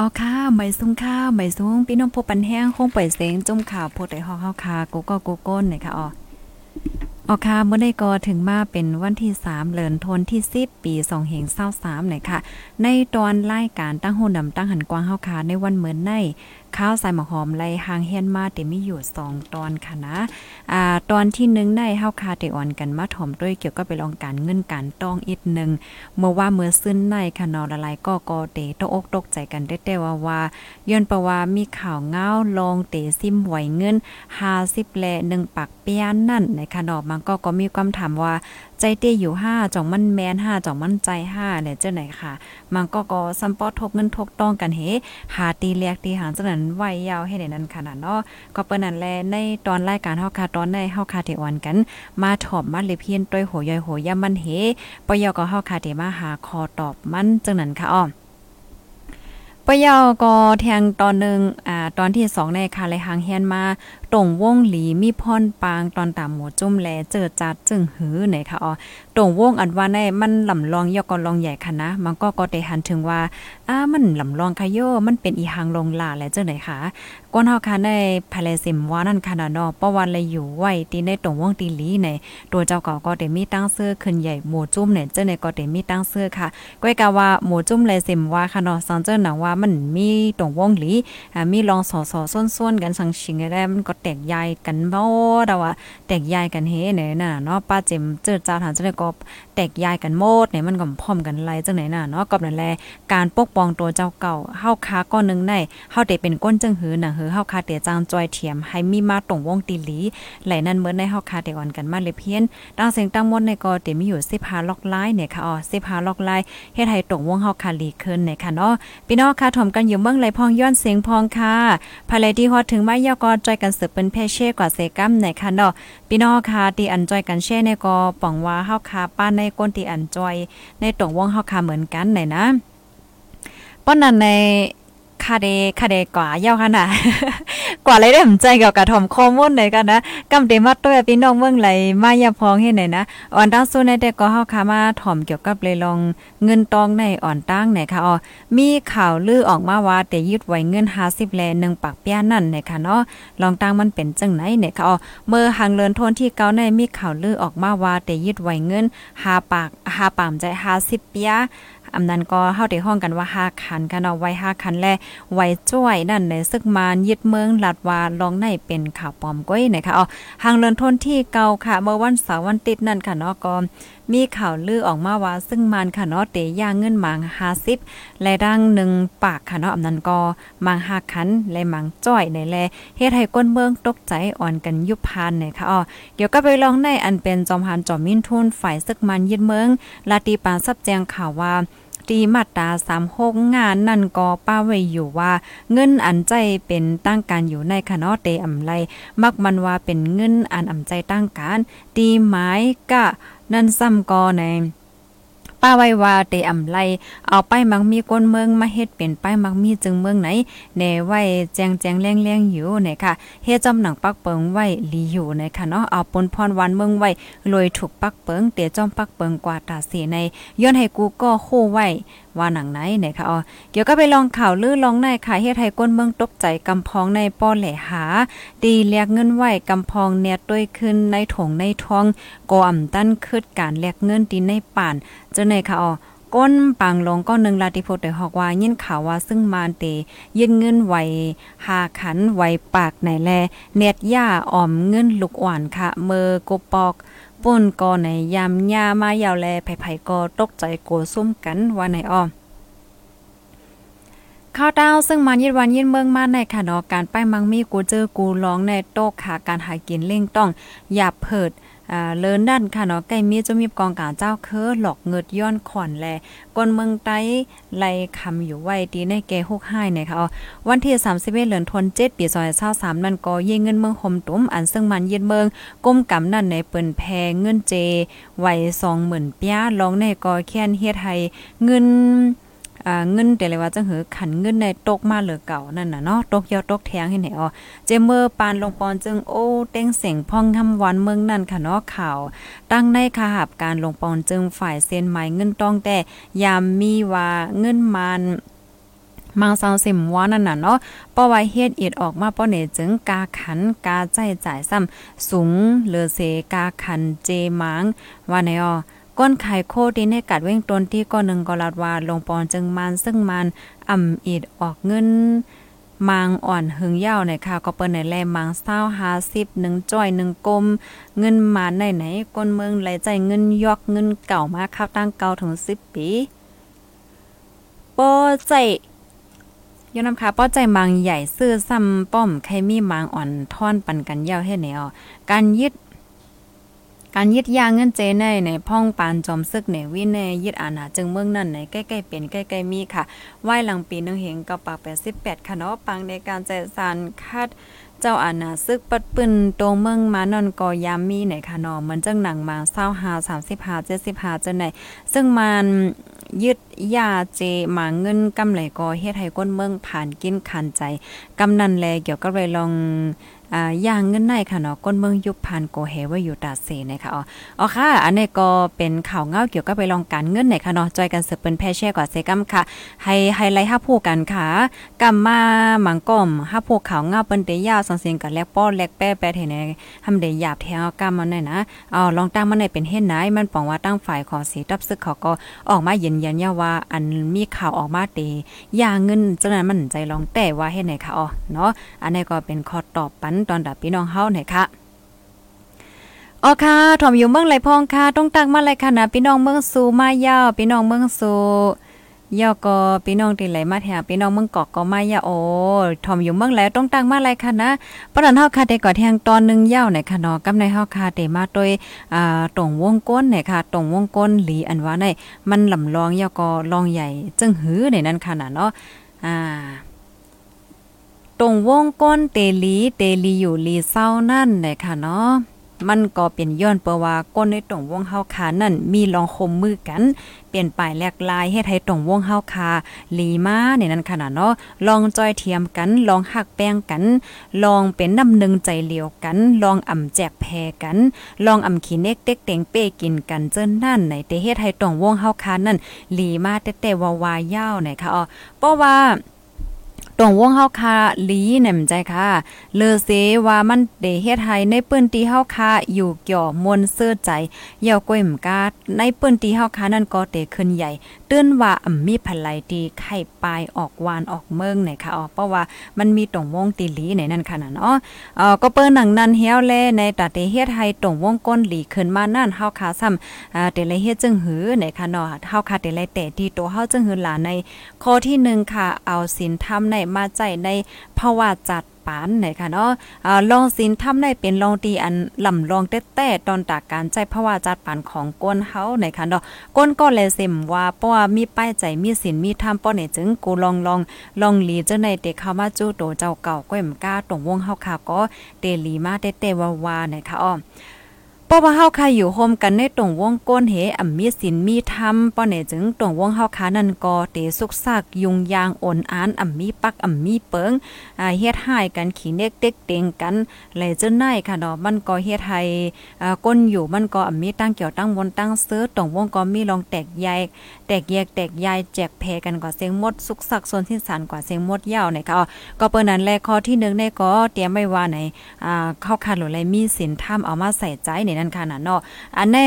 อ๋อค่ะไม่ซุ้งค้าวไม่ซุ้งพี่น้องพบปันแห้งคงปล่อยเสียงจุ่มข่าวโพดได้ฮอกเฮาคาโกูก็กูก้นนี่ค่ะอ๋ออ๋อค่ะเมื่อได้ก็ถึงมาเป็นวันที่ 3เดือนธันที่ 10 ปี2เหงเศร้าสามเลยค่ะ ในตอนรายการตั้งหูนำตั้งหันกว้างเฮาคาในวันเหมือนในข้าวใส่หมกหอมไล่หางเฮียนมาแต่มีอยู่2ตอนค่ะนะอ่าตอนที่1ได้เฮาคาเตอ่อนกันมาถอมด้วยเกี่ยวกับไปลองการเงินการต้องอีกนึงเมื่อว่าเมื่อซึ้นในค่ะนอละลายก็ก็เตตกอกตกใจกันได้แต่ว่าว่าย้อนประว่ามีข่าวเงาลองเตซิมหวยเงิน50แล1ปักเปียนนั่นในค่ะนอมันก็ก็มีความถามว่า ใจเตี้ยอยู่5จ่องมันแมน5จ่องมันใจ5เนี่ยเจ้าไหนค่ะ มันก็ก็ซัมปอทกเงินทกต้องกันเฮหาตีเลียกตีหางจังนั้นไว้ยาวให้ได้นั้นขนาดเนาะก็เปิ้นนั่นแลในตอนรายการเฮาค่ะตอนในเฮาค่ะที่อ่อนกัน มาถอมมาเลยเพียนต้วยโหยอยโหย่ามันเฮปยอก็เฮาค่ะที่มาหาคอตอบมันจังนั้นค่ะอ้อปยอก็แทงตอนหนึ่งอ่าตอนที่สองในค่ะเลยหางเฮียนมาตรงวงหลีมีพรปางตอนตามหมูจุ่มแลเจอจัดจึงหือไหนค่ะอ๋อตรงวงอันว่าในมันลำลองยอกอลองใหญ่ค่ะนะ มันก็ก็ได้หันถึงว่าอ้ามันลำลองค่ะโยมันเป็นอีหังลงลาและเจ้าไหนค่ะก้นเฮาค่ะในภายสิมว่านั่นค่ะนะเนาะประวันเลยอยู่ไว้ตีในตรงวงตีหลีในตัวเจ้าก่าก็ได้มีตั้งเสื้อขึ้นใหญ่หมูจุ่มเนี่ยเจ้าไหนก็ได้มีตั้งเสื้อค่ะก้อยกะว่าหมูจุ่มเลยสิมว่าค่ะเนาะสังเจ้าหนังว่ามันมีตรงวงหลีอ่ามีลองสอสอส้นๆกันสังชิงได้มันก็แตกยายกันบ่ดาว่าแตกยายกันเฮเนี่ยน่ะเนาะป้าเจมเจอจ้าทางจังได๋ก็แตกยายกันโมดเนี่ยมันก็พร้อมกันไลจังไหนน่ะเนาะกับนั่นแลการปกป้องตัวเจ้าเก่าเฮาคาก้อนนึงในเฮาได้เป็นก้นจังหือน่ะหือเฮาคาเตจางจอยเทียมให้มีมาตรงวงตีหลีไหลนั้นเหมื่อในเฮาคาเตอ่อนกันมาเลยเพี้ยนตั้งเสียงตั้งมดในก็เตมีอยู่15ล็อกไลน์เนี่ยค่ะอ๋อ15ล็อกไลน์เฮ็ดให้ตรงวงเฮาคาลีขึ้นเนี่ยค่ะเนาะพี่น้องค่ะถมกันอยู่เมืองไหลพองย้อนเสียงพองค่ะภายในที่ฮอดถึงมายากอจอยกันสืบเป็นเพเช่กว่าเซกัมในค่ะเนาะพี่น้องค่ะที่อันจอยกันแช่ในก็ป่องว่าเฮาคาป้านในก้นที่อันจอย ในตรงวงเฮาคาเหมือนกันไหนนะป้อนนั้นใน คาเดคาเดกว่าเย้าค่ะน่ะกว่าเลยได้สนใจเกี่ยวกับถมข้อมูลเลยกันนะกำเตมาตัวพี่น้องเมืองไหลมายาพองเฮ็ดไหนนะอ่อนตั้งสู้ในแต่ก็เฮาคามาถ่อมเกี่ยวกับเลยลองเงินตองในอ่อนตั้งไหนค่ะอ๋อมีข่าวลือออกมาว่าแต่ยึดไว้เงิน50แล1ปักเปียนั่นไหนค่ะเนาะลองตั้งมันเป็นจังไหนเนี่ยค่ะอ๋อเมื่อหางเลินทนที่เก่าในมีข่าวลือออกมาว่าแต่ยึดไว้เงิน5ปาก5ปามใจ50เปีย อำนั้นก็เฮาได้ห้องกันว่าหาคันค่ะเนาะไว้าคันแลไว้จ้วยนั่นในซึกมานยึดเมืองลาดวาลองในเป็นข่าวปลอมก้อยนะคะอ๋อหางเลินทนที่เก่าค่ะ เมื่อวันเสาร์วันติดนั่นค่ะเนาะก็ มีข่าวลือออกมาว่า ซึ่งมันค่ะเนาะเตย่างเงินหมาง50และดัง1ปากค่ะเนาะอำนั้นก็มัง5คันและมังจ้อยในแลเฮ็ดให้ก้นเมืองตกใจอ่อนกันยุบพานเนี่ยค่ะอ๋อเดี๋ยวก็ไปลองในอันเป็นจอมหันจอมมินทุนฝ่ายซึกมันยึดเมืองลาตีปานซับแจงข่าวว่าตีมาตรา36งานนั่นก็ป้าไว้อยู่ว่า เงินอันใจเป็นตั้งการอยู่ในคณะเตอำไลมักมันว่าเป็นเงินอันอำใจตั้งการตีหมายกะ นั่นซ้ำก็ในป้าไว้ว่าเตอำไลเอาไปมังมีก้นเมืองมาเฮ็ดเป็นป้ายมังมีจึงเมืองไหนแน่ไว้แจงแจงแรงแรงอยู่เนี่ยค่ะเฮ็ดจำหนังปักเปิงไว้ลีอยู่นะคะเนาะเอาปนพรวันเมืองไว้ลอยถูกปักเปิงเตจอมปักเปิงกว่าตาสีในย้อนให้กูก็โคไว้ว่าหนังไหนเนี่ยค่ะอ๋อเกี่ยวก็ไปลองข่าวลือลองในค่ะเฮ็ดให้ก้นเมืองตกใจกำพองในป้อแหล่หา ตีเรียกเงินไหวกำพองเนี่ยต้วยขึ้นในถงในท้องก็อ่ำตั้นคืดการแลกเงินตีในป่านเจ้าในค่ะอ๋อก้นปังลงก็หนึ่งลาติโพดได้ฮอกว่ายินข่าวว่าซึ่งมานเตยินเงินไหวหาขันไหวปากไหนแลเน็ดย่าอ่อมเงินลูกอ่อนค่ะเมอกปอก ป่นก็ในยามยามายาวแลไผๆก็ตกใจโกซุ่มกันว่าในอ้อมข้าวดาวซึ่งมันยิดวันยินเมืองมาในค่ะเนาะการไปมังมีกูเจอกูร้องในโต๊ะขาการหากินเล่งต้องอย่าเพิด อ่าเลินด้านค่ะเนาะใกล้มีจะมีกองการเจ้าเคอหลอกเงิดย้อนขอนแลกนเมืองไต้ไล่คำอยู่ไว้ตีในแก่ฮกห้เนี่ยค่ะวันที่31เดือนธันวาคมปี2023นั่นก็ยิงเงินเมืองห่มตุ้มอันซึ่งมันเยึดเมืองก้มกำนั่นในเปิ้นแพเงินเจไว้20,000ป้าลองในก็แค้นเฮ็ดให้เงิน เงินแต่เลยว่าจังหือขันเงินในตกมาเหลือเก่านั่นน่ะเนาะตกยอดตกแทงให้ไหนอ๋อเจเมอร์ปานลงปอนจึงโอ้เต้งเสียงพ่องคำวันเมืองนั่นค่ะเนาะข่าว ตั้งในคาหับการลงปอนจึงฝ่ายเซ็นหมายเงินต้องแต่ยามมีว่าเงินมันมังซาวสิมว่านั่นน่ะเนาะป้อไว้เฮ็ดอีดออกมาป้อเนจึงกาขันกาใจจ่ายซ้ำสูงเลือเสกาขันเจมังว่าในอ๋อ ก้นไข่โคดีในกัดเว้งตนที่ก้อนหนึ่งกอลาดว่าลงปอนจึงมันซึ่งมันอ่ำอีดออกเงินมางอ่อนหึงยาวในค่ะก็เปิ้นในแลมังเศร้าหาสิบหนึ่งจ้อยหนึ่งกลมเงินมาไหนไหนก้นเมืองไหลใจเงินยอกเงินเก่ามาข้าวตั้งเก่าถึงสิบปีปอใจยอนำค่ะป้อใจมังใหญ่ซื้อซ้ำป้อมใครมีมังอ่อนท่อนปันกันยาวให้แนวการยึด การยึดยางเงินเจในในพ่องปานจอมซึกในวินในยึดอาณาจึงเมืองนั่นในใกล้ๆเปลี่ยนใกล้ๆมีค่ะไหวหลังปีนึงเห็นกับปาก88ค่ะเนาะปังในการใจสารคาดเจ้าอาณาซึกปัดปืนตรงเมืองมานอนกอยามมีในค่ะเนาะมันจังหนังมา25 35 75จังไหนซึ่งมันยึดยาเจมาเงินกำไหลกอเฮ็ดให้ก้นเมืองผ่านกินขันใจกำนันแลเกี่ยวกับเลยลอง อ่าย่างเงินในค่ะเนาะก้นเมืองยุบพันโกเฮว่าอยู่ตาเซนะคะอ๋ออ๋อค่ะ อันนี้ก็เป็นข่าวเงาเกี่ยวกับไปลองการเงินไหนค่ะเนาะจอยกันเสือเป็นแพแช่กว่าเซกัมค่ะ ให้ไฮไลท์ห้าผู้กันค่ะกำมมาหมังก้มห้าผู้ข่าวเงาเปิ้นเตยาวสังเสียงกันแลกป้อแลกแป้แปเทไหนทำได้หยาบแทงกำมันหน่อยนะอ๋อลองตั้งมันไหนเป็นเฮ็ดไหนมันปองว่าตั้งฝ่ายขอสีตับซึกเขาก็ออกมายืนยันยาว่าอันมีข่าวออกมาเตยาเงินจังนั้นมันใจลองแต่ว่าเฮ็ดไหนค่ะอ๋อเนาะอันนี้ก็เป็นข้อตอบปันตอนดับพี่น้องเฮาหน่อยค่ะอ๋อค่ะถอมอยู่เมืองไหลพองค่ะต้องตักมาเลยค่ะนะพี่น้องเมืองสูมายาวพี่น้องเมืองสูยอก็พี่น้องที่ไหลมาแถวพี่น้องเมืองกอกก็มายาโอ้ถอมอยู่เมืองแล้วต้องตักมาเลยค่ะนะปะนันเฮาค่ะแต่ก่อแทงตอนนึงยาวในค่ะเนาะกำในเฮาค่ะเตมาโดยอ่าตรงวงก้นเนี่ยค่ะตรงวงก้นหลีอันว่าในมันลำลองยอก็ลองใหญ่จึงหือในนั้นค่ะนะเนาะอ่า วงก้นเตลีเตลีอยู่ลีเศร้านั่นเลยค่ะเนาะมันก็เป็นย้อนเปว่าก้นในตรงวงเฮาคานั่นมีลองคมมือกัน เปลี่ยนปลายแลกลายให้ไทยตรงวงเฮาคาลีมาเนี่ยนั่นขนาดเนาะลองจอยเทียมกัน ลองหักแป้งกัน ลองเป็นน้ำหนึ่งใจเหลียวกัน ลองอ่ำแจกแพกัน ลองอ่ำขี้เน็กเต็กเต็งเป้กินกันเจิ้นนั่นในเตเฮ็ดให้ตรงวงเฮาคานั่นลีมาแต่แต่วาวายาวไหนค่ะอ๋อเพราะว่า ตรงวงเฮาคาลีแหนมใจค่ะ เลอเซว่ามันเดเฮ็ดให้ในปื้นตีเฮาคาอยู่เกี่ยวมนเสื้อใจเยาวก้อยมกาดในปื้นตีเฮาคานั่นก็เตขึ้นใหญ่ตือนว่าอ่ำมีพลายตีไข่ปลายออกวานออกเมืองไหนค่ะอ๋อเพราะว่ามันมีตรงวงตีหลีในนั่นค่ะเนาะเอ่อก็เปิ้นหนังนั้นเฮียวแลในตาเตเฮ็ดให้ตรงวงก้นหลีขึ้นมานั่นเฮาคาซ้ำอ่าเตเลยเฮ็ดจึงหือในค่ะเนาะเฮาคาเตเลยแต่ที่ตัวเฮาจึงหือหลาในข้อที่1ค่ะเอาศีลธรรมในมาใจในภาวะจัด ปานไหนค่ะเนาะลองสินทำได้เป็นลองตีอันลำลองแต้ๆตอนตากการใจภาวะจัดปานของก้นเฮาไหนค่ะเนาะก้นก็แลเสมว่าเพราะว่ามีป้ายใจมีสินมีธรรมป้อเนี่ยจึงกูลองลองลองลีเจ้าในเตเข้ามาจู้โตเจ้าเก่าก้อยมก้าตรงวงเฮาค่ะก็เตลีมาแต้ๆว่าๆไหนค่ะอ้อ เพราะว่าเฮาค่ะอยู่โฮมกันในตรงวงก้นเหอ่ำมีศีลมีธรรมป้อเนี่ยจึงตรงวงเฮาค่ะนั่นก็เตสุกซักยุงยางอ่อนอานอ่ำมีปักอ่ำมีเปิงอ่าเฮ็ดให้กันขี้เน็กเต็กเต็งกันไหลจนได้ค่ะเนาะมันก็เฮ็ดให้อ่าก้นอยู่มันก็อ่ำมีตั้งเกี่ยวตั้งบนตั้งซื้อตรงวงก็มีลองแตกใยแตกแยกแตกยายแจกแพกันกว่าเสียงมดสุกซักโซนที่สารกว่าเสียงมดยาวเนี่ยค่ะก็เปิ้นนั้นแลข้อที่1ได้ก็เตรียมไว้ว่าไหนอ่าเข้าคันหรืออะไรมีศีลธรรมเอามาใส่ใจในนั่นค่ะนะเนาะอันแน่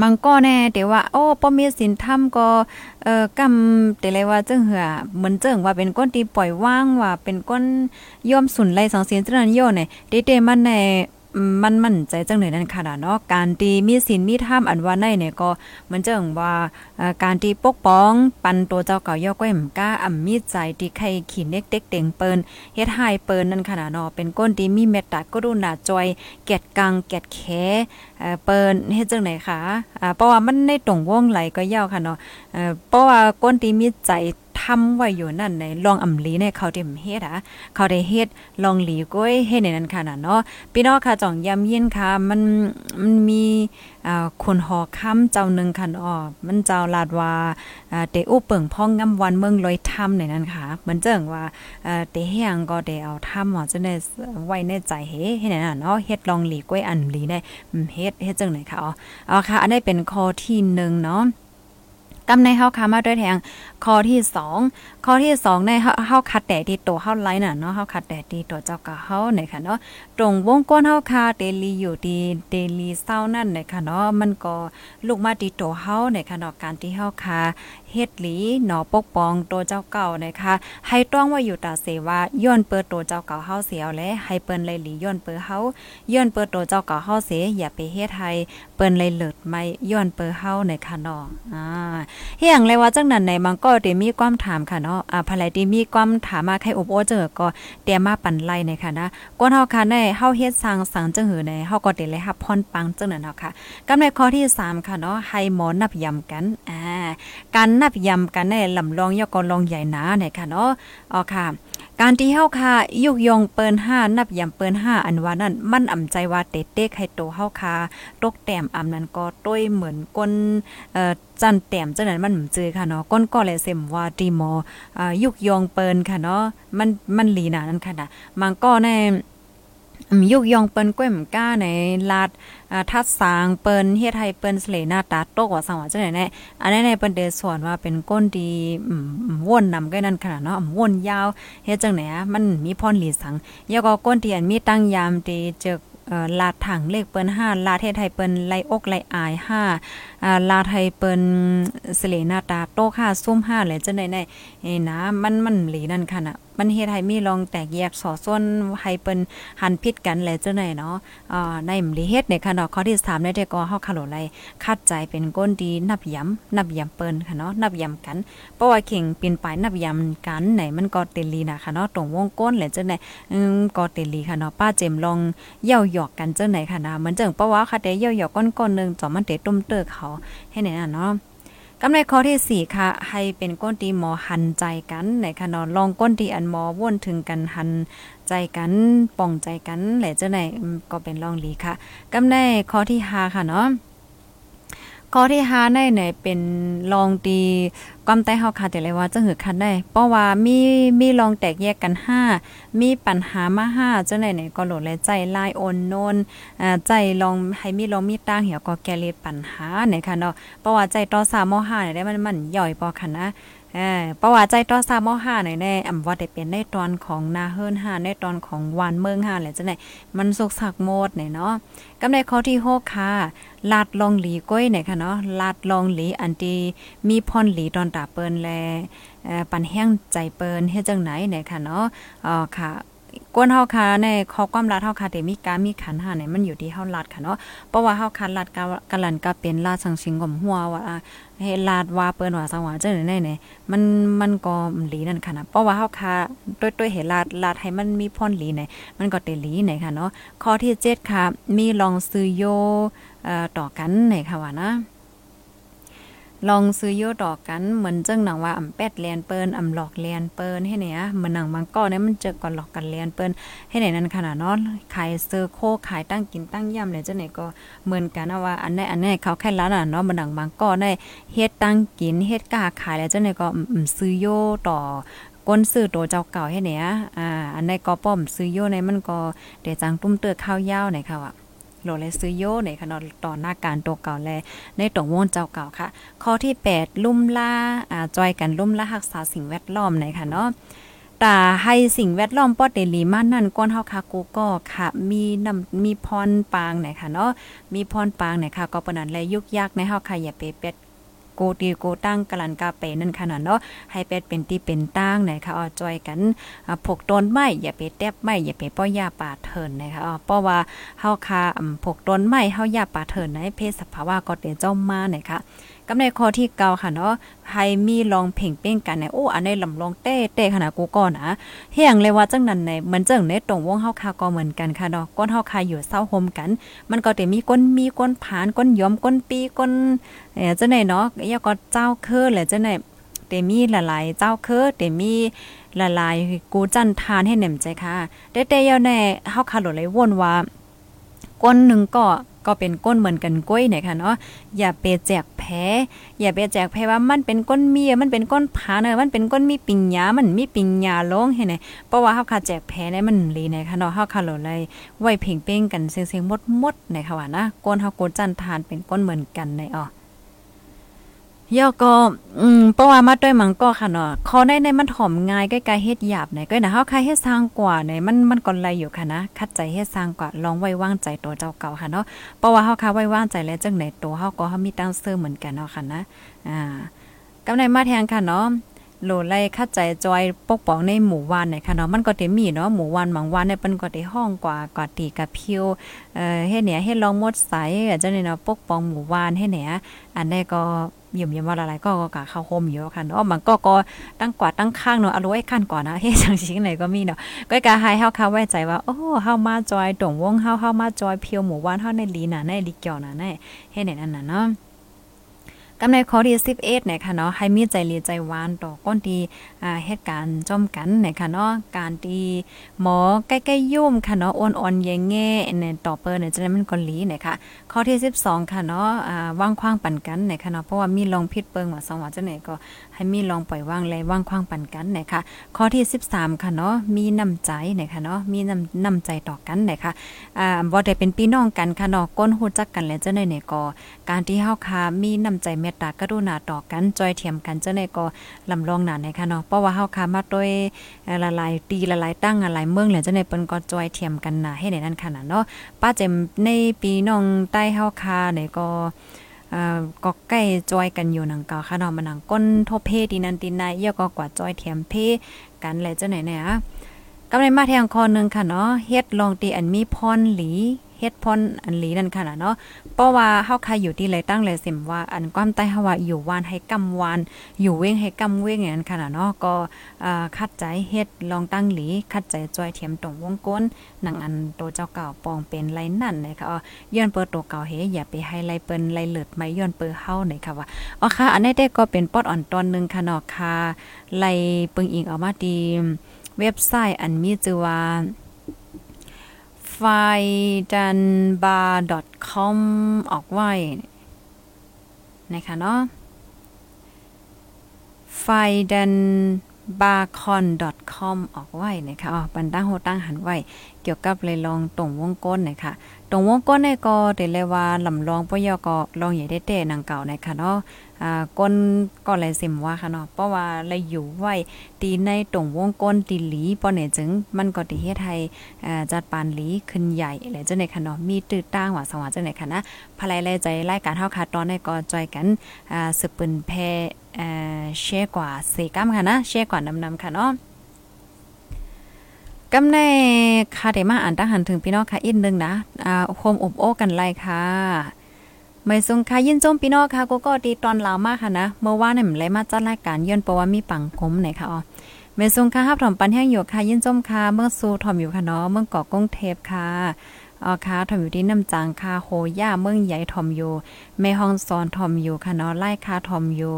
มังก็แน่แต่ว่าโอ้ป้อมีสินทำก็เอ่อกำแต่เลยว่าเจึงเหือเหมือนเจิงว่าเป็นก้นตีปล่อยว่างว่าเป็นก้นย่อมสุนไรสังเสียนจังนั้นโยเนี่ยเตๆมันใน มันมั่นใจจังเลยนั่นค่ะเนาะการตีมีศีลมีธรรมอันว่าในเนี่ยก็มันจังว่าการตีปกป้อง ปันตัวเจ้าเก่าย่อก้อยมก้าอ่ำมีใจที่ใครขี่เน็กเด็กเต็งเปินเฮ็ดให้เปินนั่นค่ะเนาะเป็นก้นที่มีเมตตาก็ดูหนาจอยแกดกังแกดแขเปิ้นเฮ็ดจังไหนคะอ่าเพราะว่ามันในตรงวงไหลก็ยาวค่ะเนาะเพราะว่าก้นที่มีใจ ทำไว้อยู่นั่นในลองอำลีในเขาเต็มเฮ็ดอะเขาได้เฮ็ดลองหลีก้อยเฮ็ดในนั้นค่ะเนาะพี่น้องค่ะจ่องยำยินค่ะ มันมันมีอ่าคนหอค้ำเจ้านึงค่ะอ๋อมันเจ้าลาดว่าอ่าเตอุเปิงพ่องงำวันเมืองลอยทำในนั้นค่ะเหมือนเจิงว่าเอ่อเตเฮียงก็ได้เอาทำหมอจะได้ไว้ในใจเฮ็ดในนั้นเนาะเฮ็ดลองหลีก้อยอันหลีได้เฮ็ดเฮ็ดจังไหนค่ะอ๋ออ๋อค่ะ อันนี้เป็นข้อที่1เนาะกำในเฮาคามาด้วยแทง ข้อที่2ข้อที่2ในเฮาคัดแต่ที่ตัวเฮาไลน่ะเนาะเฮาคัดแต่ที่ตัวเจ้าก็เฮาเนี่ยค่ะเนาะตรงวงก้นเฮาคาเดลีอยู่ที่เดลีเศร้านั่นเนี่ยค่ะเนาะมันก็ลูกมาที่ตัวเฮาเนี่ยค่ะเนาะการที่เฮาคาเฮ็ดหลีหนอปกป้องตัวเจ้าเก่านะคะให้ต้องว่าอยู่ตาเสว่าย้อนเปิดตัวเจ้าเก่าเฮาเสียวและให้เปิ้นเลยหลีย้อนเปิดเฮาย้อนเปิดตัวเจ้าเก่าเฮาเสียอย่าไปเฮ็ดให้เปิ้นเลยเลิดไม่ย้อนเปิดเฮาในค่ะเนาะอ่าเฮียงเลยว่าจังนั้นในมันก็เดมีความถามค่ะเนาะอ่าภายที่มีความถามมาใครอบโอเจอก็เตรียมมาปั่นไล่ในค่ะนะก้นเฮาค่ะในเฮาเฮ็ดสร้างสังจังหือในเฮาก็ได้เลยรับพรปังจังนั้นเนาะค่ะกำในข้อที่ 3 ค่ะเนาะให้หมอนับยำกันอ่าการนับยำกันในลำลองยอกอลองใหญ่หนาในค่ะเนาะอ๋อค่ะ การที่เฮาค่ะยุกยงเปิ้น5นับยำเปิ้น5อันว่านั้นมันอ่ำใจว่าเตเต้ให้โตเฮาค่ะตกแต้มอำนั้นก็ต้วยเหมือนก้นเอ่อจันแต้มจังนั้นมันจือค่ะเนาะก้นก็เลยเสมว่าดีมออ่ายุกยงเปิ้นค่ะเนาะมันมันลีหนานั่นค่ะนะมันก็ใน ยุกยองเปิ้นก้วยมก้าในลาดทัดสางเปิ้นเฮ็ดให้เปิ้นสลหน้าตาโตกว่าสังว่าจังได๋แน่อันนี้ในเปิ้นเดสอนว่าเป็นก้นดีว่นนำก็นั่นขนาดเนาะว่นยาวเฮ็ดจังไหนมันมีพรหลีสังยาก็ก้นเทียนมีตั้งยามตีเจอลาดถังเลขเปิ้น5ลาเทศไทยเปิ้นไลอกไลอาย5อ่าลาไทยเปิ้นสเลนาตาโตค่าซุ่ม5เลยจังได๋ในเอ้นะมันมันหลีนั่นค่ะน่ะมันเฮ็ดให้มีลองแตกแยกสอส่วนให้เปิ้นหันผิดกันแหละจังได๋เนาะอ่าในมลีเฮ็ดในค่ะเนาะข้อที่3ได้ก็เฮาคาโลไลคัดใจเป็นก้นดีนับย้ำนับย้ำเปิ้นค่ะเนาะนับย้ำกันเพราะว่าเข่งปีนปลายนับย้ำกันไหนมันก็เตลีนะค่ะเนาะตรงวงก้นแหละจังได๋อืมก็เตลีค่ะเนาะป้าเจมลองเย่าหยอกกันจังไหนค่ะนะเหมือนจังเพราะว่าค่ะแต่เย่าหยอกก้นๆนึงจอมันเตตุ้มเตอเขาให้ไหนน่ะเนาะ กำไรข้อที่4ค่ะ ให้เป็นก้นตีหมอหันใจกันในคะนอนลองก้นตีอันหมอว่นถึงกันหันใจกันป่องใจกันแหละเจ้าไหนก็เป็นลองลีค่ะกำไรข้อที่5ค่ะเนาะ ข้อที่5ในไหนเป็นลองตีความใต้เฮาค่ะแต่เลยว่าจะหือคันได้ เพราะว่ามีมีลองแตกแยกกันห้ามีปัญหามาห้าเจังไหนไหนก็โหลดและใจลายโอนโนนอ่าใจลองให้มีลองมีตั้งเหี่ยวก็แก้เลปัญหาเนี่ยค่ะเนาะเพราะว่าใจต่อสามโมหะเนี่ยได้มันมันย่อยพอค่ะนะ ออเพระวัติใจต่อ3ม5เนี่ยแน่อำว่าได้เป็นในตอนของนาเฮิรน5ในตอนของวานเมืองห้าแหละจังไหนมันสุกสักโมดเนี่ยเนาะกำในข้อที่หกค่ะลาดลองหลีก้อยเนี่ยค่ะเนาะลาดลองหลีอันที่มีพรหลีตอนตาเปิ้นแลปันแห้งใจเปิ้นเฮ็ดจังไหนเนี่ยค่ะเนาะอ๋อค่ะ กวนเฮาค่ะในข้อความลาดเฮาค่ะแต่มีการมีขันหาเนี่มันอยู่ที่เฮาลาดค่ะเนาะเพราะว่าเฮาคันลาดกะลันก็เป็นลาดสังสิงกมหัวว่าให้ลาดว่าเปิ้นว่าสังว่าจังได๋เนี่มันมันก็หลีนั่นค่ะนะเพราะว่าเฮาค่ะด้วยๆเห็นลาดลาดให้มันมีพรหลีเน่มันก็เตหลีเน่ค่ะเนาะข้อที่7ค่ะมีลองซื้อโยเอ่อต่อกันเนี่ยค่ะว่านะ ลองซื้อโยดอกกันเหมือนเจังหนังว่าอ่ำแปดเลียนเปิ้นอำหลอกเลียนเปิ้นให้เนี่ยเหมือนหนังมังก็เนี่ยมันเจอก่อนหลอกกันเลียนเปิ้นให้ไหนนั้นขนาดเนาะขายเซอร์โคขายตั้งกินตั้งย่ำเลยจังไหนก็เหมือนกันนะว่าอันไหนอันไหนเขาแค่ร้านอะเนาะเหมือนหนังมังก็ได้เฮ็ดตั้งกินเฮ็ดกาขายแล้วจังไหนก็ซื้อโยต่อก้นซื้อตัวเจ้าเก่าให้เนี่ยอ่าอันในก็ป้อมซื้อโยในมันก็เดี๋ยวจังตุ้มเตือข้าวยาวไหนค่ะอะ โลเลซื้อโยในขนต่อหน้าการตัวเก่าแลในตรงวงเจ้าเก่าค่ะ ข้อที่ 8 ลุ่มล่าอ่าจอยกันลุ่มล่ารักษาสิ่งแวดล้อมในค่ะเนาะตาให้สิ่งแวดล้อมปอดเดลีมานั่นก้นเฮาคากูก็ค่ะ มีน้ำมีพรปางไหนค่ะเนาะมีพรปางไหนค่ะก็ปนันและยุกยากในเฮาค่ะอย่าไปเป็ด โกตีโกตั้งกลันกาเปนั่นขนาดเนาะให้เป็ดเป็นที่เป็นตั้งนะคะอ้อจอยกันผกต้นไม้อย่าไปแตบไม้อย่าไปป้อยาป่าเถินนะคะอ๋อเพราะว่าเฮาคาผกต้นไม้เฮายาป่าเถินในเพศสภาวะก็เตเจ้ามานะคะ กำในข้อที่เก่าค่ะเนาะให้มีลองเพ่งเป้งกันในโอ้อันในลำลองเต้เต้ขนาดกูก่อนนะเฮียงเลยว่าจังนั้นในเหมือนจังในตรงวงเฮาคาก็เหมือนกันค่ะเนาะก้นเฮาคาอยู่เศร้าโฮมกัน มันก็จะมีก้นมีก้นผานก้นยอมก้นปีก้นเอ่อจังไหนเนาะยาก็เจ้าเคอแหละจังไหนเตมีหลายๆเจ้าเคอเตมีหลายๆกูจันทานให้แหน่มใจค่ะแต่แต่ยาแน่เฮาคาหลดเลยวนว่าก้นหนึ่งก็ ก็เป็นก้นเหมือนกันก้อยเนี่ยค่ะเนาะอย่าไปแจกแพ้อย่าไปแจกแพ้ว่ามันเป็นก้นเมียมันเป็นก้นผาเนอะมันเป็นก้นมีปิงยามันมีปิงยาลงเห็นไหมเพราะว่าเฮาคาแจกแพ้เนี่ยมันลีเนี่ยค่ะเนาะเฮาคาโหลเลยไว้เพ่งเป้งกันเสียงๆมดๆเนี่ยค่ะว่านะก้นเฮาโกจันทานเป็นก้นเหมือนกันในอ๋อ ย่อก็อืมเพราะว่ามาด้วยมังก็ค่ะเนาะคอในในมันหอมง่ายใกล้ๆเฮ็ดหยาบไหนก็นะเฮาคายเฮ็ดสร้างกว่าในมันมันก็ไลอยู่ค่ะนะคัดใจเฮ็ดสร้างกว่าลองไว้วางใจตัวเจ้าเก่าค่ะเนาะเพราะว่าเฮาคาไว้วางใจแล้วจังไหนตัวเฮาก็เฮามีตั้งเสื้อเหมือนกันเนาะค่ะนะอ่ากำในมาแทงค่ะเนาะโหลไล่คัดใจจอยปกป้องในหมู่วานเนี่ยค่ะเนาะมันก็จะมีเนาะหมู่วานบางวันเนี่ยเปิ้นก็ได้ห้องกว่ากว่าตีกับพิวเอ่อเฮ็ดเนี่ยเฮ็ดลองมดใสจังได๋เนาะปกป้องหมู่วานให้เนี่ยอันนี้ก็ ยิ่มยิ่มว่าอะไรก็ก็กะเข้าโฮมอยู่ค่ะเนาะมันก็ก็ตั้งกว่าตั้งข้างเนาะเอาไว้ขั้นก่อนนะเฮ็ดจังชิงไหนก็มีเนาะก็กะให้เฮาค่ะไว้ใจว่าโอ้เฮามาจอยตรงวงเฮาเฮามาจอยเพียวหมู่วานเฮาในลีน่ะในลีเกี่ยวน่ะในเฮ็ดนั่นน่ะเนาะ กำในข้อที่11เนี่ยค่ะเนาะให้มีใจเลียใจหวานต่อก้นที่อ่าเหตุการณ์จอมกันเนี่ยค่ะเนาะการที่หมอใกล้ๆยุ่มค่ะเนาะอ่อนๆแยงแง่เนี่ยต่อเปิ้นเนี่ยจะได้มันก็ลีเนี่ยค่ะข้อที่12ค่ะเนาะอ่าว่างคว้างปันกันเนี่ยค่ะเนาะเพราะว่ามีลองผิดเปิงว่าสองว่าจังไหนก็ให้มีลองปล่อยว่างและว่างคว้างปันกันนี่ยค่ะข้อที่ 13 ค่ะเนาะมีน้ำใจนี่ยค่ะเนาะมีน้ำน้ำใจต่อกันนี่ยค่ะอ่าบ่ได้เป็นพี่น้องกันค่ะเนาะก้นฮู้จักกันแล้วจังได๋เนี่ยก็การที่เฮาค่ะมีน้ำใจเมตตากรุณาต่อกันจอยเทียมกันเจังได๋ก็ลำลองหนาในค่ะเนาะเพราะว่าเฮาค่ะมาด้วยละลายตีละลายตั้งหลายเมืองแล้วจังได๋เปิ้นก็จอยเทียมกันหนาให้ในนั้นค่ะเนาะป้าเจมในปีน้องใต้เฮาค่ะเนี่ยก็อ่า ก็ใกล้จอยกันอยู่หนังเก่าค่ะเนาะมันนังก้นทบเพดีนันตินายเยอะก็กว่าจอยเทียมเพกันแหละเจ้าไหนเนี่ยกำไรมาแทงคอนึงค่ะเนาะเฮ็ดลองตีอันมีพรหลี เฮ็ดพรอันหลีนั่นค่ะเนาะเพราะว่าเฮาใครอยู่ที่ไรตั้งเลยสิมว่าอันความใต้เฮาว่าอยู่วานให้กำวานอยู่เว้งให้กำเว้งอย่างนั้นค่ะเนาะก็อ่าคัดใจเฮ็ดลองตั้งหลีคัดใจจอยเทียมตรงวงก้นหนังอันโตเจ้าเก่าปองเป็นไรนั่นนะคะอ๋อย้อนเปิดตัวเก่าเฮอย่าไปให้ไรเปิ้นไรเลิดไม่ย้อนเปิดเฮาหน่อยค่ะว่าอ๋อค่ะอันนี้ได้ก็เป็นปอดอ่อนตอนนึงค่ะเนาะค่ะไล่ปึงอิงออกมาดีเว็บไซต์อันมีชื่อว่า f i d a n b a r com ออกไว้นะคะเนาะ f i d a n b a r c o n com ออกไว้นะคะอ๋อบันตั้งโฮตั้งหันไว้ เกี่ยวกับเลยลองตรงวงก้นนะคะตรงวงก้นเนี่ยก็เดเลยว่าลำลองปยอก็ลองใหญ่ได้เต้นางเก่านะคะเนาะ อ่าก้นก็เลยเสมว่าค่ะเนาะเพราะว่าเลยอยู่ไว้ตีในตรงวงก้นตีหลีปอเนี่ยจึงมันก็ติเฮ็ดให้อ่าจัดปานหลีขึ้นใหญ่และจังได๋ค่ะเนาะมีตื้อตั้งว่าสว่าจังได๋ค่ะนะภายไลใจรายการเฮาค่ะตอนนี้ก็จอยกันอ่าสืบปืนแพเอ่อแชร์กว่าเสกัมค่ะนะแชร์กว่านำๆค่ะเนาะกำในคาเดมาอ่านตั้งหันถึงพี่น้องค่ะอีกนึงนะอ่าโฮมอบโอ้กันไล่ค่ะ ไม่ทรงค่ะยินจมพี่น้องค่ะก็ก็ดีตอนลามากค่ะนะเมื่อวานนี่มันเลยมาจัดรายการย้อนเพราะว่ามีปังกลมไหนค่ะอ๋อเมทรงค่ะฮับถอมปันแห้งอยู่ค่ะยินจมค่ะเมื่อสู่ถอมอยู่ค่ะเนาะเมืองเกาะกงเทพค่ะอ๋อค่ะถอมอยู่ที่น้ำจางค่ะโหย่าเมืองใหญ่ถอมอยู่แม่ห้องซอนถอมอยู่ค่ะเนาะไล่ค่ะถอมอยู่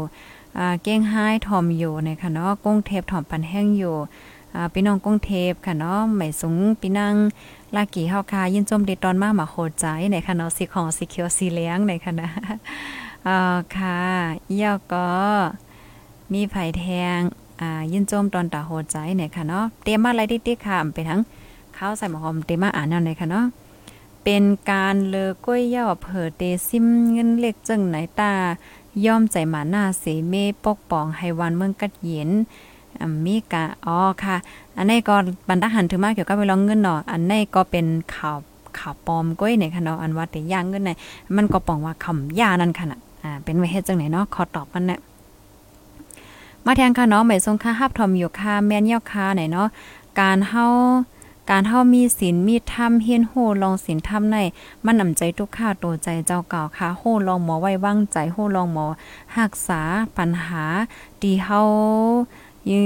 อ่าเก้งไห้ถอมอยู่ในค่ะเนาะกงเทพถอมปันแห้งอยู่อ่าพี่น้องกงเทพค่ะเนาะไม่สูงพี่นาง ลากี่เฮาค่ะยินจมเดตอนมากมาโคใจในค่ะเนาะสีของสีเขียวสีเหลืองในค่ะนะอ่าค่ะย่อก็มีไผแทงอ่ายินจมตอนตาโหใจเนี่ยค่ะเนาะเตรียมมาอะไรติ๊กๆค่ะไปทั้งข้าวใส่หมอหอมเตรียมมาอ่านเอาเลยค่ะเนาะเป็นการเลอก้อยย่อเผอเตซิมเงินเล็กจังไหนตาย่อมใจหมาหน้าเสเมปกป้องให้วันเมืองกัดเย็น มีกะอ๋อค่ะ อันนี้ก็บรรดาหันถึงมากเกี่ยวกับเวลาเงินเนาะอันนี้ก็เป็นข่าวข่าวปลอมก้อยในค่ะเนาะอันว่าแต่ย่างเงินในมันก็ปองว่าคำยานั่นค่ะน่ะอ่าเป็นไว้เฮ็ดจังไหนเนาะขอตอบมันนะมาแทงค่ะเนาะหมายทรงค่าฮับทอมอยู่ค่ะแม่นยอกค่ะไหนเนาะการเฮาการเฮามีศีลมีธรรมเฮียนโหลองศีลธรรมในมันนำใจทุกข้าตัวใจเจ้าเก่าค่ะโหลองหมอไว้วางใจโหลองหมอรักษาปัญหาดีเฮา ยื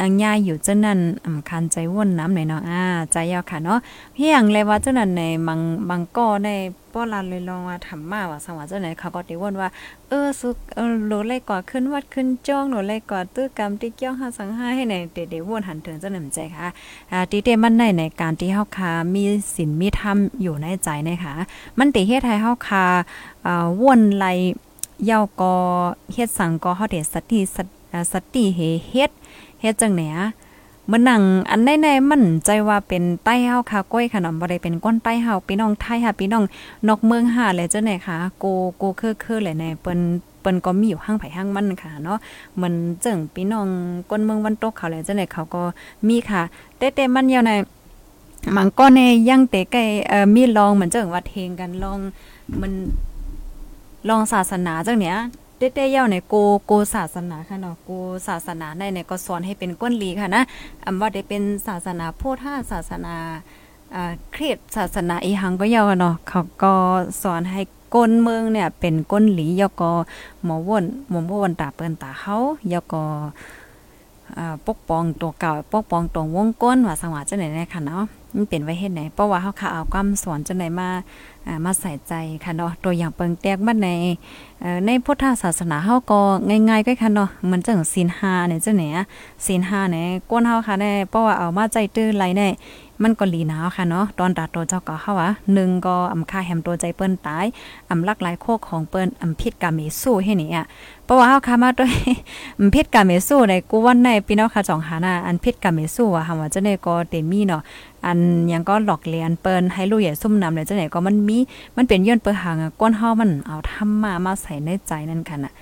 อังยาอยู่เจังนั้นอำคัญใจว่นน้ำหน่อยเนาะอ่าใจยาวค่ะเนาะเฮียงเลยว่าจังนั้นในบางบางก้อในป้อลานเลยลองว่าทำมาว่าสังว่าจังไหนเขาก็ติว่นว่าเออสุเออโหลเลยกว่าขึ้นวัดขึ้นจ้องโหลเลยกว่าตื้อกรรมที่เกี่ยวหาสังหาให้ในเดๆว่นหันเถึงจังนั้นใจค่ะอ่าติเตมันในในการที่เฮาคามีศีลมีธรรมอยู่ในใจนะคะมันติเฮ็ดให้เฮาคาอ่าว่นไหลเยากอเฮ็ดสังกอเฮาเดสติสติเฮเฮ็ด เฮ็ดจังไหนอะมันนังอันในๆมั่นใจว่าเป็นใต้เฮาค่ะก้อยขนมบ่ได้เป็นก้นใต้เฮาพี่น้องไทยค่ะพี่น้องนอกเมืองหาเลยจังไหนคะโกโกคือๆเลยแน่เปิ้นเปิ้นก็มีอยู่ห้างไผห้างมันค่ะเนาะเหมือนจังพี่น้องก้นเมืองวันตกเขาเลยจังไหนเขาก็มีค่ะ แต่ๆมันยาวในมันก็ในยังเตไกเอ่อมีลองเหมือนจังว่าเทงกันลองมันลองศาสนาจังเนี้ย เต้ๆเย่าในโกโกศาสนาค่ะเนาะโกศาสนาในเนี่ยก็สอนให้เป็นก้นลีค่ะนะอำว่าได้เป็นศาสนาโพธศาสนาอ่าคริสศาสนาอีหังก็เยาเนาะเขาก็สอนให้ก้นเมืองเนี่ยเป็นก้นหลียก็หมอวนหมอวนตาเปิ้นตาเฮายก็อ่าปกป้องตัวเก่าปกป้องตรงวงก้นว่าสังว่าจังไหนเนี่ยค่ะเนาะมันเป็นไว้เฮ็ดไหนเพราะว่าเฮาค่ะเอาความสอนจังไหนมาอ่ามาใส่ใจค่ะเนาะตัวอย่างเปิงแตกมันใน ในพุทธศาสนาเฮาก็ง่ายๆก็ค่ะเนาะเหมือนจังศีล5เนี่ยจังไหนอะศีล5เนี่ยก้นเฮาค่ะแน่เพราะว่าเอามาใจตื้อไหลแน่มันก็หลีหนาวค่ะเนาะตอนตาโตเจ้าก็เฮาอะ1ก็อำค่าแหมตัวใจเปิ้นตายอำลักหลายโคกของเปิ้นอำผิดกรรมเมสู้ให้นี่อะเพราะว่าเฮาค่ะมาด้วยอำผิดกรรมเมสู้ในกูวันในพี่น้องค่ะจองหาน่ะอันผิดกรรมเมสู้อะเฮาว่าจังได๋ก็เตมีเนาะอันยังก็หลอกเลียนเปิ้นให้ลูกใหญ่ซุ่มนำเลยจังไหนก็มันมีมันเป็นย้อนเปิ้นหางก้นเฮามันเอาทำมามาใสในใจนั่นค่ะน่ะ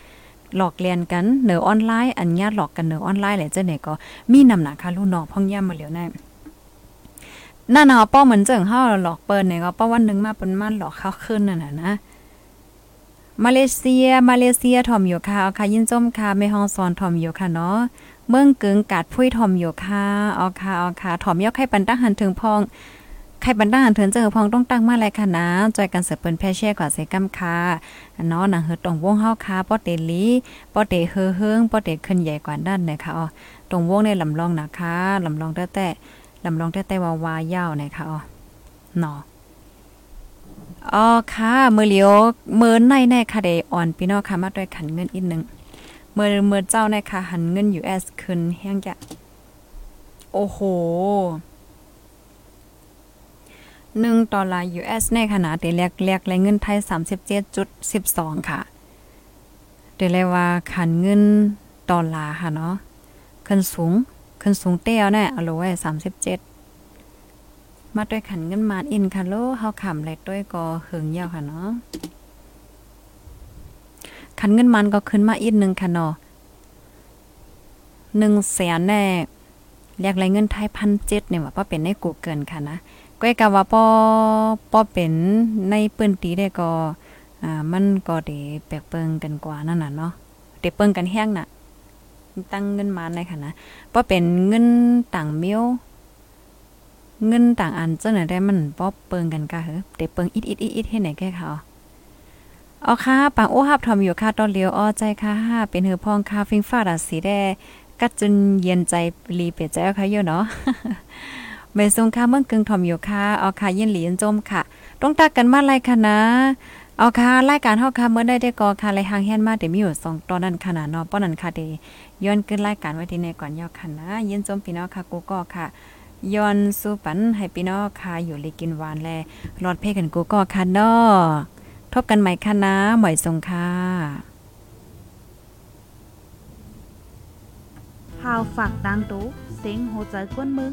หลอกเลียนกันเหนือออนไลน์ อันญาติหลอกกันเหนือออนไลน์แหละเจังไหนก็มีนำหนักค่ะลูกน้องพ่องย่ำมาแล้วแน่นั่นเนาป้อเหมือนเจิงเฮาหลอกเปิ้นเนี่ยก็ป้อวันนึงมาเปิ้นมาหลอกเขาขึ้นนั่นน่ะนะมาเลเซีย มาเลเซียถ่อมอยู่ค่ะค่ะยินจมค่ะแม่ห้องสอนถ่อมอยู่ค่ะเนาะเมืองกึ่งกาดพุ้ยถ่อมอยู่ค่ะเอาค่ะเอาค่ะถ่อมยอกให้ปันตั้งหันถึงพอง ใครบันดาหันเถินเจอพองต้องตั้งมาเลยค่ะนะจอยกันเสือเปิ้นแพ่แช่กว่าเสกำค่ะเนาะหนังเฮอตรงวงเฮาค่ะป้อเตลีป้อเตเฮอเฮิงป้อเตขึ้นใหญ่กว่าด้านนะคะอ๋อตรงวงในลำลองนะคะลำลองแต่แต่ลำลองแต่แต่วาวายาวนะคะอ๋อเนาะอ๋อค่ะมือเลียวมือในในค่ะเดอ่อนพี่น้องค่ะมาด้วยขันเงินอีกนึงมือมือเจ้าในค่ะหันเงิน US ขึ้นแห้งจะโอ้โห 1ดอลลาร์ US ในขณะที่แลกแลกและเงินไทย 37.12 ค่ะเดี๋ยวเลยว่าขันเงินดอลลาร์ค่ะเนาะขึ้นสูงขึ้นสูงเตี้ยวแน่เอาลไว้37 มาด้วยขันเงินมาอินค่ะโลเฮาขำเล็กด้วยก็หึงยาวค่ะเนาะขันเงินมันก็ขึ้นมาอีกนึงค่ะเนาะ1แสนแน่แลกไรเงินไทย1,700เนี่ยว่าเป็นในกูเกิลค่ะนะ ก้อยกะว่าป้อป้อเป็นในปื้นตีได้ก็อ่ามันก็ได้แปลกเปิงกันกว่านั่นน่ะเนาะได้เปิงกันแห้งน่ะ ตั้งเงินมาในค่ะนะป้อเป็นเงินต่างเมียวเงินต่างอันเจ้าไหนได้มันป้อเปิงกันกะเหอได้เปิงอิดอิดอิดอิดให้ไหนแก่เขาอ๋อค่ะปังโอ้ฮับทอมอยู่ค่ะตอนเลียวอ้อใจค่ะเป็นหือพองค่ะฟิงฟ้าราสีแดกัดจนเย็นใจรีเปียใจเอาค่ะเยอะเนาะ เมซุงค่ะเมืองกึ่งถ่อมอยู่ค่ะเอาค่ะยินหลียนจมค่ะ ต้องตักกันมาไรค่ะนะเอาค่ะรายการเฮาค่ะเมื่อได้ได้กอค่ะไรหางแฮนมาเดี๋ยวมีอยู่2ตอนนั้นขนาดเนาะป้อนั้นค่ะเดย้อนขึ้นรายการไว้ที่ในก่อนยอค่ะนะยินจมพี่น้องค่ะกูก็ค่ะย้อนสู้ปันให้พี่น้องค่ะอยู่เลยกินหวานแลรอดเพกันกูก็ค่ะเนาะทบกันใหม่ค่ะนะหมอยทรงค่ะพาวฝากดังตู้เสียงโหใจกวนมึง